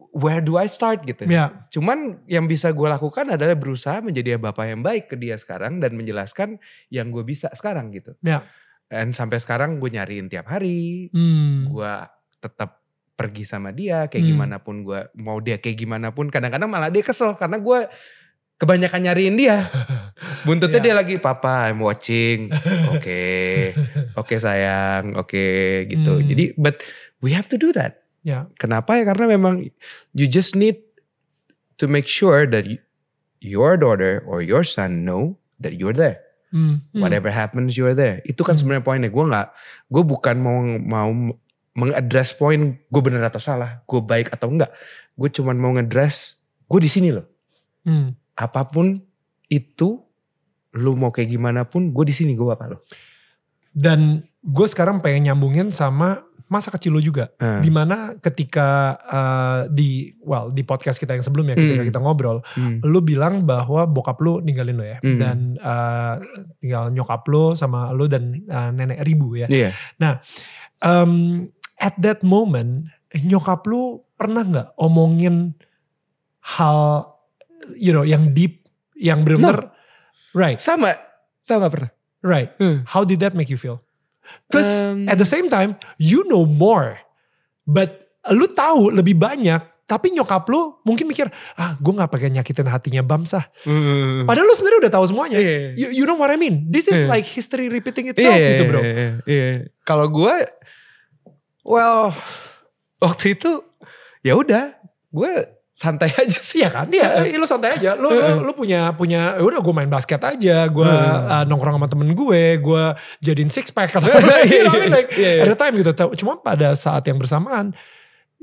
where do I start gitu. Ya. Cuman yang bisa gue lakukan adalah berusaha menjadi bapak yang baik ke dia sekarang dan menjelaskan yang gue bisa sekarang gitu. Ya. Dan sampai sekarang gue nyariin tiap hari, Hmm. gue tetap pergi sama dia kayak Hmm. gimana pun gue mau dia kayak gimana pun kadang-kadang malah dia kesel karena gue kebanyakan nyariin dia buntutnya Iya. dia lagi papa I'm watching oke oke sayang oke gitu Hmm. jadi but we have to do that Ya. kenapa ya karena memang you just need to make sure that you- your daughter or your son know that you're there Hmm. Hmm. whatever happens you're there itu kan Hmm. sebenarnya poinnya gue nggak gue bukan mau mau mengadres poin gue bener atau salah gue baik atau enggak gue cuman mau ngedress gue di sini loh Hmm. apa pun itu lu mau kayak gimana pun gue di sini gue bapak lo Dan gue sekarang pengen nyambungin sama masa kecil lo juga. Hmm. Di mana ketika uh, di well di podcast kita yang sebelumnya ketika Hmm. kita ngobrol, Hmm. lu bilang bahwa bokap lu ninggalin lo ya, Hmm. dan uh, tinggal nyokap lo sama lu dan uh, nenek ribu ya. Iya. Um, at that moment nyokap lu pernah nggak omongin hal you know yang deep, yang benar-benar right, sama sama pernah right. Hmm. How did that make you feel? Because Um, at the same time, you know more. But lu tahu lebih banyak, tapi nyokap lu mungkin mikir, ah gue gak pakai nyakitin hatinya Bamsah. hmm. Padahal lu sebenarnya udah tahu semuanya. Iya. You, you know what I mean? This is Iya. like history repeating itself Iya, gitu bro. Iya, iya. Kalau gue, well, waktu itu ya udah, gue santai aja sih. Iya kan? Iya, eh, lu santai aja. Lu, lu, lu punya punya, ya udah gue main basket aja. Gue Hmm. uh, nongkrong sama temen gue. Gue jadiin six pack atau apa. you know, what I mean? like, Iya, iya. at time gitu. Cuma pada saat yang bersamaan,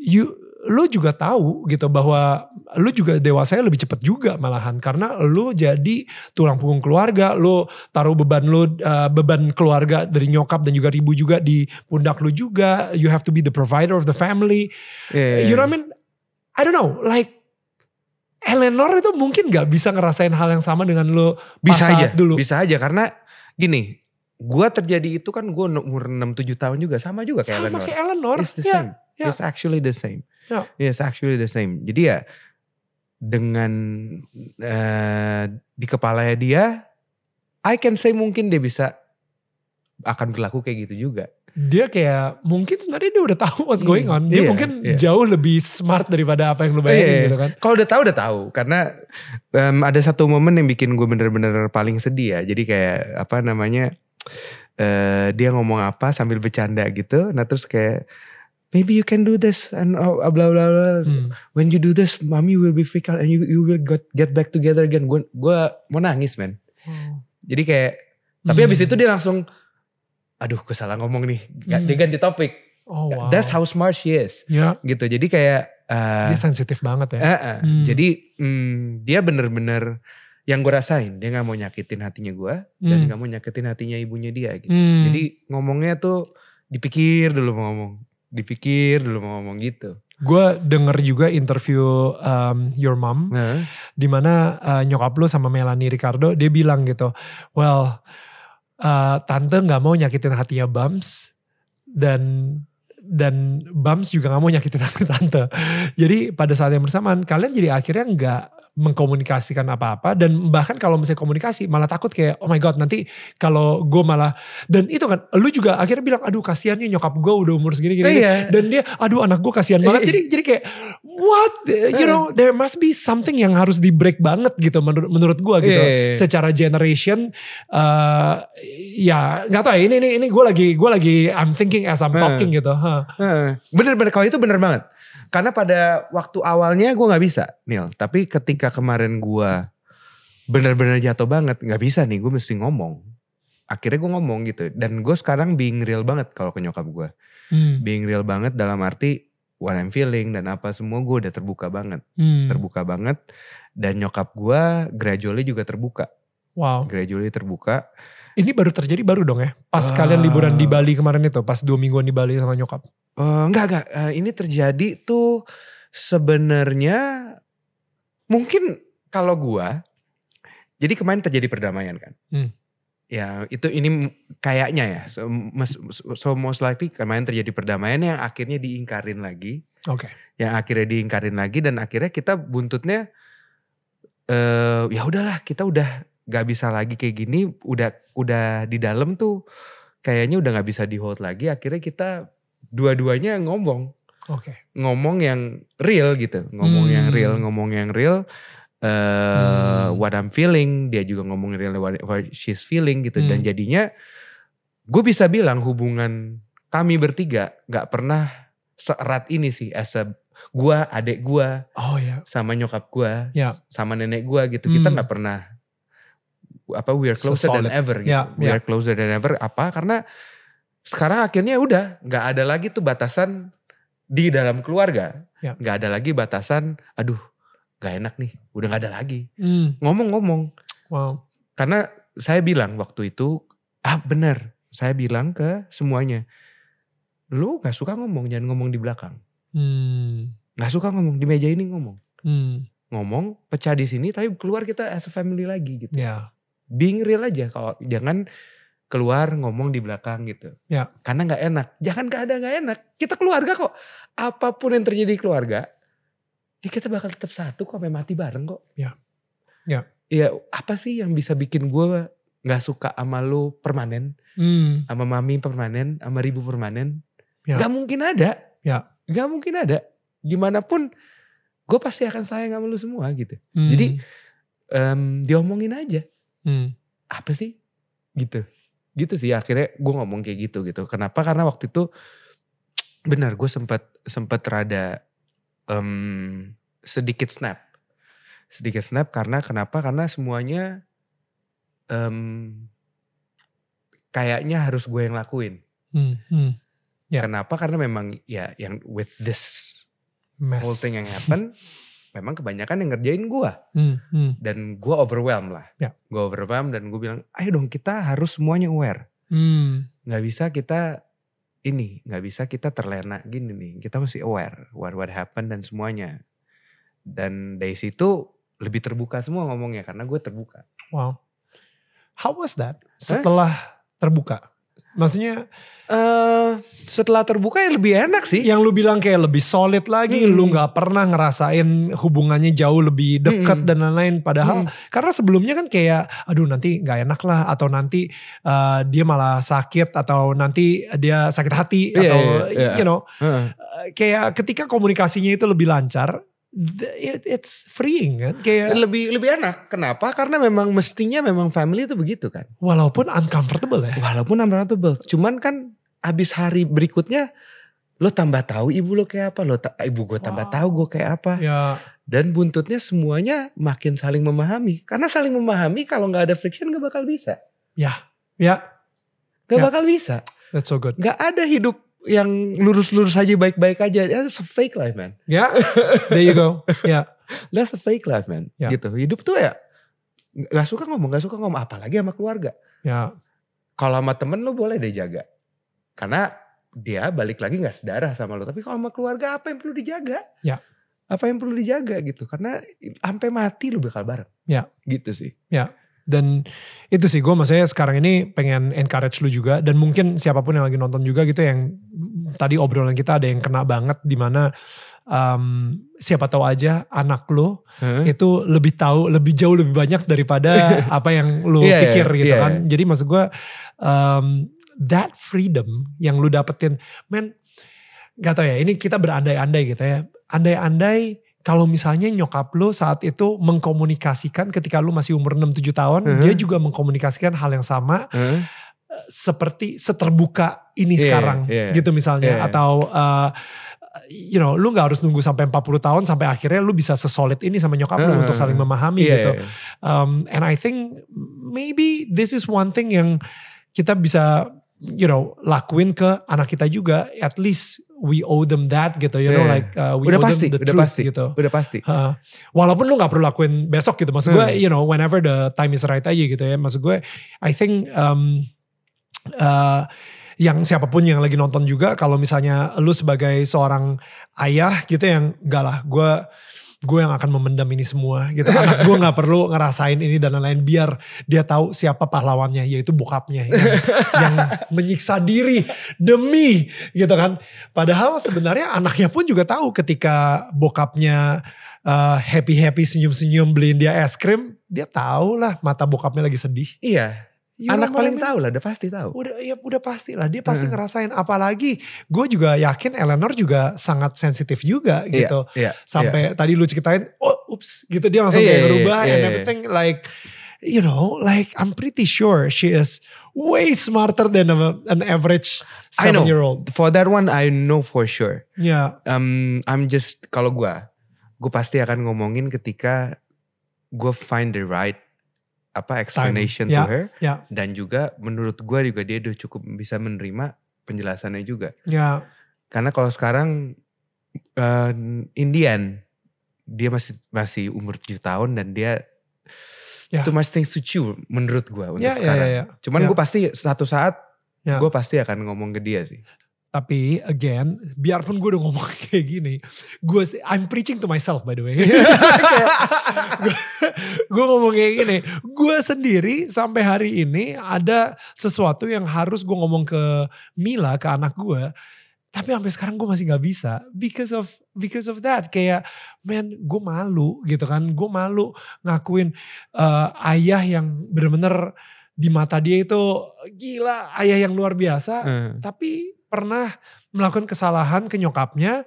you lu juga tahu gitu bahwa lu juga dewasanya lebih cepet juga malahan karena lu jadi tulang punggung keluarga, lu taruh beban lu uh, beban keluarga dari nyokap dan juga ribu juga di pundak lu juga. You have to be the provider of the family. Iya. You know what I mean? I don't know, like Eleanor itu mungkin gak bisa ngerasain hal yang sama dengan lu bisa aja dulu. bisa aja karena gini gua terjadi itu kan gua umur 6-7 tahun juga sama juga kayak Sama Eleanor kayak Eleanor. it's the Ya, same ya. it's actually the same Ya. it's actually the same jadi ya dengan eh, di kepalanya dia I can say mungkin dia bisa akan berlaku kayak gitu juga dia kayak mungkin sebenarnya dia udah tahu what's Hmm, going on. Dia iya, mungkin iya. jauh lebih smart daripada apa yang lu bayangin Iya. gitu kan. Kalau udah tahu udah tahu karena em, ada satu momen yang bikin gue bener-bener paling sedih ya. Jadi kayak apa namanya eh dia ngomong apa sambil bercanda gitu. Nah terus kayak maybe you can do this and oh, bla bla bla. Hmm. When you do this, mommy will be freak out and you you will get get back together again. Gue gua mau nangis man. Jadi kayak tapi Hmm. habis itu dia langsung aduh gue salah ngomong nih. Hmm. Dia ganti topik. Oh wow. That's how smart she is. Ya, Gitu. Jadi kayak eh, dia sensitif banget ya. Eh, eh. Hmm. Jadi mm, dia bener-bener yang gue rasain dia nggak mau nyakitin hatinya gue dan Hmm. nggak mau nyakitin hatinya ibunya dia gitu. Hmm. Jadi ngomongnya tuh dipikir dulu mau ngomong, dipikir dulu mau ngomong gitu. gue denger juga interview um, your mom Nah, di mana uh, nyokap lu sama Melanie Ricardo dia bilang gitu, well uh, tante nggak mau nyakitin hatinya Bams dan dan Bams juga nggak mau nyakitin hati tante. Jadi pada saat yang bersamaan kalian jadi akhirnya nggak mengkomunikasikan apa-apa dan bahkan kalau misalnya komunikasi malah takut kayak oh my god nanti kalau gue malah dan itu kan lu juga akhirnya bilang aduh kasihan nih nyokap gue udah umur segini gini, Iya. dan dia aduh anak gue kasihan banget Iya. jadi jadi kayak what you know there must be something yang harus di break banget gitu menurut menurut gue gitu Iya. secara generation eh ya nggak tahu ya ini ini ini gue lagi gue lagi I'm thinking as I'm Hmm. talking gitu huh. Heeh. Bener-bener kalau itu bener banget. Karena pada waktu awalnya gue nggak bisa, Nil. Tapi ketika kemarin gue bener-bener jatuh banget, nggak bisa nih, gue mesti ngomong. Akhirnya gue ngomong gitu. Dan gue sekarang being real banget kalau ke nyokap gue. Hmm. Being real banget dalam arti what I'm feeling dan apa semua gue udah terbuka banget. Hmm. Terbuka banget. Dan nyokap gue gradually juga terbuka. wow Gradually terbuka. ini baru terjadi baru dong ya pas Ah. kalian liburan di Bali kemarin itu pas dua mingguan di Bali sama nyokap Eh, enggak enggak. Eh, ini terjadi tuh sebenarnya mungkin kalau gua jadi kemarin terjadi perdamaian kan? Hmm. ya itu ini kayaknya ya so, so most likely kemarin terjadi perdamaian yang akhirnya diingkarin lagi. Oke. Yang akhirnya diingkarin lagi dan akhirnya kita buntutnya eh ya udahlah kita udah gak bisa lagi kayak gini udah udah di dalam tuh kayaknya udah nggak bisa di hold lagi. Akhirnya kita dua-duanya ngomong Oke. Okay. Ngomong yang real gitu, ngomong hmm. yang real, ngomong yang real. Uh, hmm. what I'm feeling, dia juga ngomong real what, what she's feeling gitu, hmm. dan jadinya gue bisa bilang hubungan kami bertiga nggak pernah seerat ini sih as a gue adik gue oh, yeah. sama nyokap gue yeah. sama nenek gue gitu hmm. kita nggak pernah apa we are closer than ever gitu yeah, we yeah. are closer than ever apa karena sekarang akhirnya udah nggak ada lagi tuh batasan di dalam keluarga yeah. nggak ada lagi batasan aduh nggak enak nih udah nggak ada lagi hmm. ngomong-ngomong mm. wow karena saya bilang waktu itu ah benar saya bilang ke semuanya lu gak suka ngomong jangan ngomong di belakang hmm. Gak suka ngomong di meja ini ngomong hmm. ngomong pecah di sini tapi keluar kita as a family lagi gitu yeah. being real aja kalau jangan keluar ngomong di belakang gitu ya. karena nggak enak jangan gak ada nggak enak kita keluarga kok apa pun yang terjadi di keluarga ya kita bakal tetap satu kok sampai mati bareng kok ya ya ya apa sih yang bisa bikin gue nggak suka sama lu permanen hmm. sama mami permanen sama ribu permanen Ya. Gak mungkin ada. Ya. Gak mungkin ada. Gimana pun gue pasti akan sayang sama lu semua gitu. Hmm. Jadi um, diomongin aja. Hmm. Apa sih? Gitu. Gitu sih akhirnya gue ngomong kayak gitu gitu. Kenapa? Karena waktu itu benar gue sempat sempat rada um, sedikit snap. Sedikit snap karena kenapa? Karena semuanya um, kayaknya harus gue yang lakuin. Hmm. Hmm Ya. Kenapa? Karena memang ya yang with this Mess. whole thing yang happen, memang kebanyakan yang ngerjain gue. Hmm, hmm. Dan gue overwhelmed lah. Ya. Gue overwhelmed dan gue bilang, ayo dong kita harus semuanya aware. Hmm. Gak bisa kita ini, gak bisa kita terlena gini nih. Kita mesti aware what what happened dan semuanya. Dan dari situ lebih terbuka semua ngomongnya karena gue terbuka. Wow. How was that? Setelah huh? terbuka? Maksudnya Uh, setelah terbuka ya lebih enak sih. Yang lu bilang kayak lebih solid lagi, hmm. lu nggak pernah ngerasain hubungannya jauh lebih dekat hmm. dan lain-lain. Padahal hmm. karena sebelumnya kan kayak, aduh nanti nggak enak lah, atau nanti uh, dia malah sakit, atau nanti dia sakit hati, yeah, atau yeah, yeah. you know, uh. kayak ketika komunikasinya itu lebih lancar, it's freeing kan? Kayak lebih lebih enak. Kenapa? Karena memang mestinya memang family itu begitu kan? Walaupun uncomfortable ya. Walaupun uncomfortable. Cuman kan abis hari berikutnya lo tambah tahu ibu lo kayak apa? Lo ta ibu gue tambah wow. tahu gue kayak apa. Ya. dan buntutnya semuanya makin saling memahami. Karena saling memahami kalau nggak ada friction gak bakal bisa. Ya. Ya. Gak ya. bakal bisa. That's so good. Gak ada hidup yang lurus-lurus aja baik-baik aja. That's a fake life man. Ya, yeah. there you go. Ya, yeah. that's a fake life man. Yeah. Gitu. Hidup tuh ya gak suka ngomong, gak suka ngomong. Apalagi sama keluarga. Ya. Yeah. Kalau sama temen lu boleh deh jaga. Karena dia balik lagi gak sedarah sama lu. Tapi kalau sama keluarga apa yang perlu dijaga? Ya. Apa yang perlu dijaga gitu. Karena sampai mati lu bakal bareng. Ya. Gitu sih. Ya. Dan itu sih gue maksudnya sekarang ini pengen encourage lu juga. Dan mungkin siapa pun yang lagi nonton juga gitu yang tadi obrolan kita ada yang kena banget di mana um, siapa tahu aja anak lo hmm? itu lebih tahu lebih jauh lebih banyak daripada apa yang lo yeah, pikir yeah, gitu yeah. kan. Jadi maksud gue um, that freedom yang lu dapetin, men gak tau ya ini kita berandai-andai gitu ya. Andai-andai kalau misalnya nyokap lu saat itu mengkomunikasikan ketika lu masih umur 6-7 tahun, uh -huh. dia juga mengkomunikasikan hal yang sama. Uh -huh. Seperti seterbuka ini yeah, sekarang yeah, gitu misalnya. Yeah. Atau uh, you know, lu gak harus nunggu sampai 40 tahun sampai akhirnya lu bisa sesolid ini sama nyokap uh, lu untuk saling memahami yeah, gitu. Yeah. Um, and I think maybe this is one thing yang kita bisa you know lakuin ke anak kita juga. At least we owe them that gitu you yeah. know like uh, we udah owe pasti, them the udah truth pasti, gitu udah pasti uh, walaupun lu gak perlu lakuin besok gitu maksud hmm. gue you know whenever the time is right aja gitu ya maksud gue I think um, uh, yang siapa pun yang lagi nonton juga kalau misalnya lu sebagai seorang ayah gitu yang enggak lah gue gue yang akan memendam ini semua gitu. Anak gue nggak perlu ngerasain ini dan lain-lain. Biar dia tahu siapa pahlawannya yaitu bokapnya yang, yang menyiksa diri demi gitu kan. Padahal sebenarnya anaknya pun juga tahu ketika bokapnya uh, happy happy senyum senyum beliin dia es krim dia tahu lah mata bokapnya lagi sedih. Iya You Anak paling tahu lah, udah pasti tahu. Udah ya udah pasti lah dia pasti Heeh. ngerasain apalagi gue juga yakin Eleanor juga sangat sensitif juga Iya, gitu. Iya. Sampai tadi lu ceritain oh ups gitu dia langsung Iya, kayak iya, ngerubah iya, and iya. everything like you know like I'm pretty sure she is way smarter than a- an average I know. seven year old. For that one I know for sure. Ya, Um, I'm just kalau gua, gue pasti akan ngomongin ketika gue find the right apa explanation Ya, to her ya. dan juga menurut gua juga dia udah cukup bisa menerima penjelasannya juga. ya, Karena kalau sekarang uh, Indian dia masih masih umur 7 tahun dan dia Ya. too much things to chew menurut gua untuk ya, ya, sekarang. ya, ya. Cuman Ya. gue pasti satu saat Ya. gue pasti akan ngomong ke dia sih. Tapi again, biarpun gue udah ngomong kayak gini, gue sih I'm preaching to myself by the way. gue ngomong kayak gini, gue sendiri sampai hari ini ada sesuatu yang harus gue ngomong ke Mila, ke anak gue. Tapi sampai sekarang gue masih nggak bisa because of because of that. Kayak man, gue malu gitu kan. Gue malu ngakuin eh, ayah yang bener-bener di mata dia itu gila, ayah yang luar biasa Eh, tapi pernah melakukan kesalahan ke nyokapnya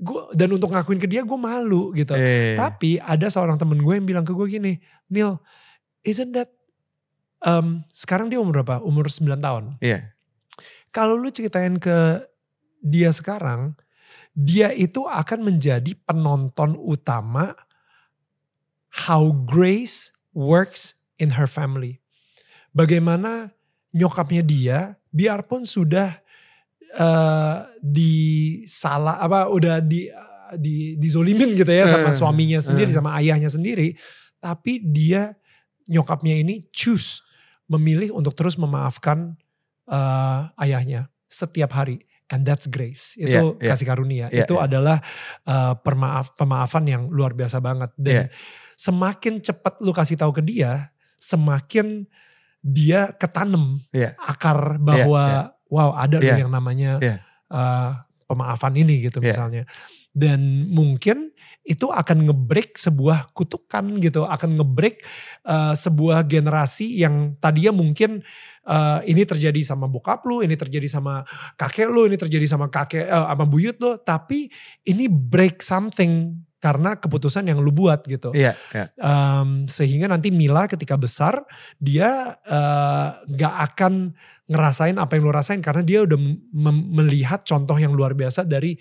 gua dan untuk ngakuin ke dia gue malu gitu. Eh, tapi ada seorang temen gue yang bilang ke gue gini Neil isn't that um, sekarang dia umur berapa? Umur 9 tahun. Iya. kalau lu ceritain ke dia sekarang dia itu akan menjadi penonton utama how grace works in her family. Bagaimana nyokapnya dia biarpun sudah eh disalah apa udah di di dizolimin gitu ya sama Eh, suaminya sendiri eh. sama ayahnya sendiri tapi dia nyokapnya ini choose memilih untuk terus memaafkan eh, ayahnya setiap hari and that's grace itu Iya, iya. kasih karunia Iya, itu iya. adalah eh, permaaf pemaafan yang luar biasa banget dan Iya. semakin cepat lu kasih tahu ke dia semakin dia ketanam Iya. akar bahwa wow ada loh Iya. yang namanya Iya. eh, pemaafan ini gitu Iya. misalnya dan mungkin itu akan ngebreak sebuah kutukan gitu akan ngebreak eh, sebuah generasi yang tadinya mungkin eh, ini terjadi sama bokap lu ini terjadi sama kakek lu ini terjadi sama kakek eh, sama buyut lu tapi ini break something karena keputusan yang lu buat gitu Iya, iya. Em, sehingga nanti Mila ketika besar dia eh, nggak akan ngerasain apa yang lu rasain karena dia udah melihat contoh yang luar biasa dari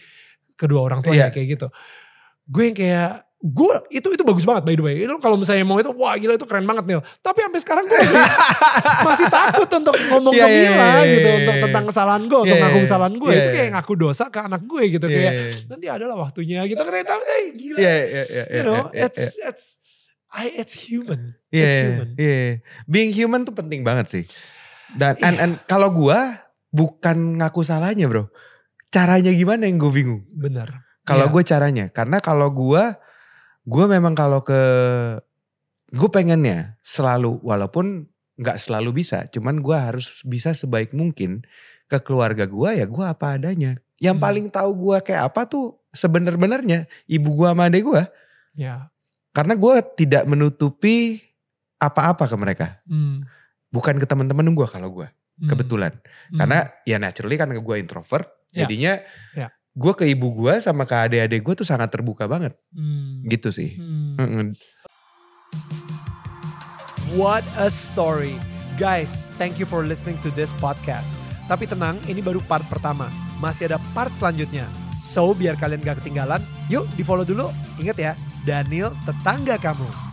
kedua orang tuanya Iya. kayak gitu. Gue yang kayak gue itu itu bagus banget by the way. Lu kalau misalnya mau itu wah gila itu keren banget Nil. Tapi sampai sekarang gue masih, masih takut untuk ngomong Iya, ke iya, Mila iya, gitu iya, untuk tentang kesalahan gue, untuk Iya, ngaku kesalahan gue. iya, itu kayak ngaku dosa ke anak gue gitu Iya, kayak iya, nanti adalah waktunya gitu kan tahu eh gila. Iya, iya, iya, you know, iya, iya, it's it's I it's human. Iya, It's human. iya. Being human tuh penting banget sih. Dan and, Iya. and kalau gua bukan ngaku salahnya, Bro. Caranya gimana yang gue bingung. Bener. Kalau Iya. gue caranya, karena kalau gua gua memang kalau ke gue pengennya selalu walaupun nggak selalu bisa, cuman gua harus bisa sebaik mungkin ke keluarga gua ya gua apa adanya. Yang Hmm. paling tahu gua kayak apa tuh sebenar-benarnya ibu gua sama adek gua. Ya. Karena gua tidak menutupi apa-apa ke mereka. Hmm. Bukan ke teman-teman gue kalau gue Hmm. kebetulan. Hmm. Karena ya naturally kan gue introvert. Ya. Jadinya Ya. gue ke ibu gue sama ke adik-adik gue tuh sangat terbuka banget. Hmm. Gitu sih. Hmm. What a story. Guys, thank you for listening to this podcast. Tapi tenang, ini baru part pertama. Masih ada part selanjutnya. So, biar kalian gak ketinggalan, yuk di follow dulu. Ingat ya, Daniel tetangga kamu.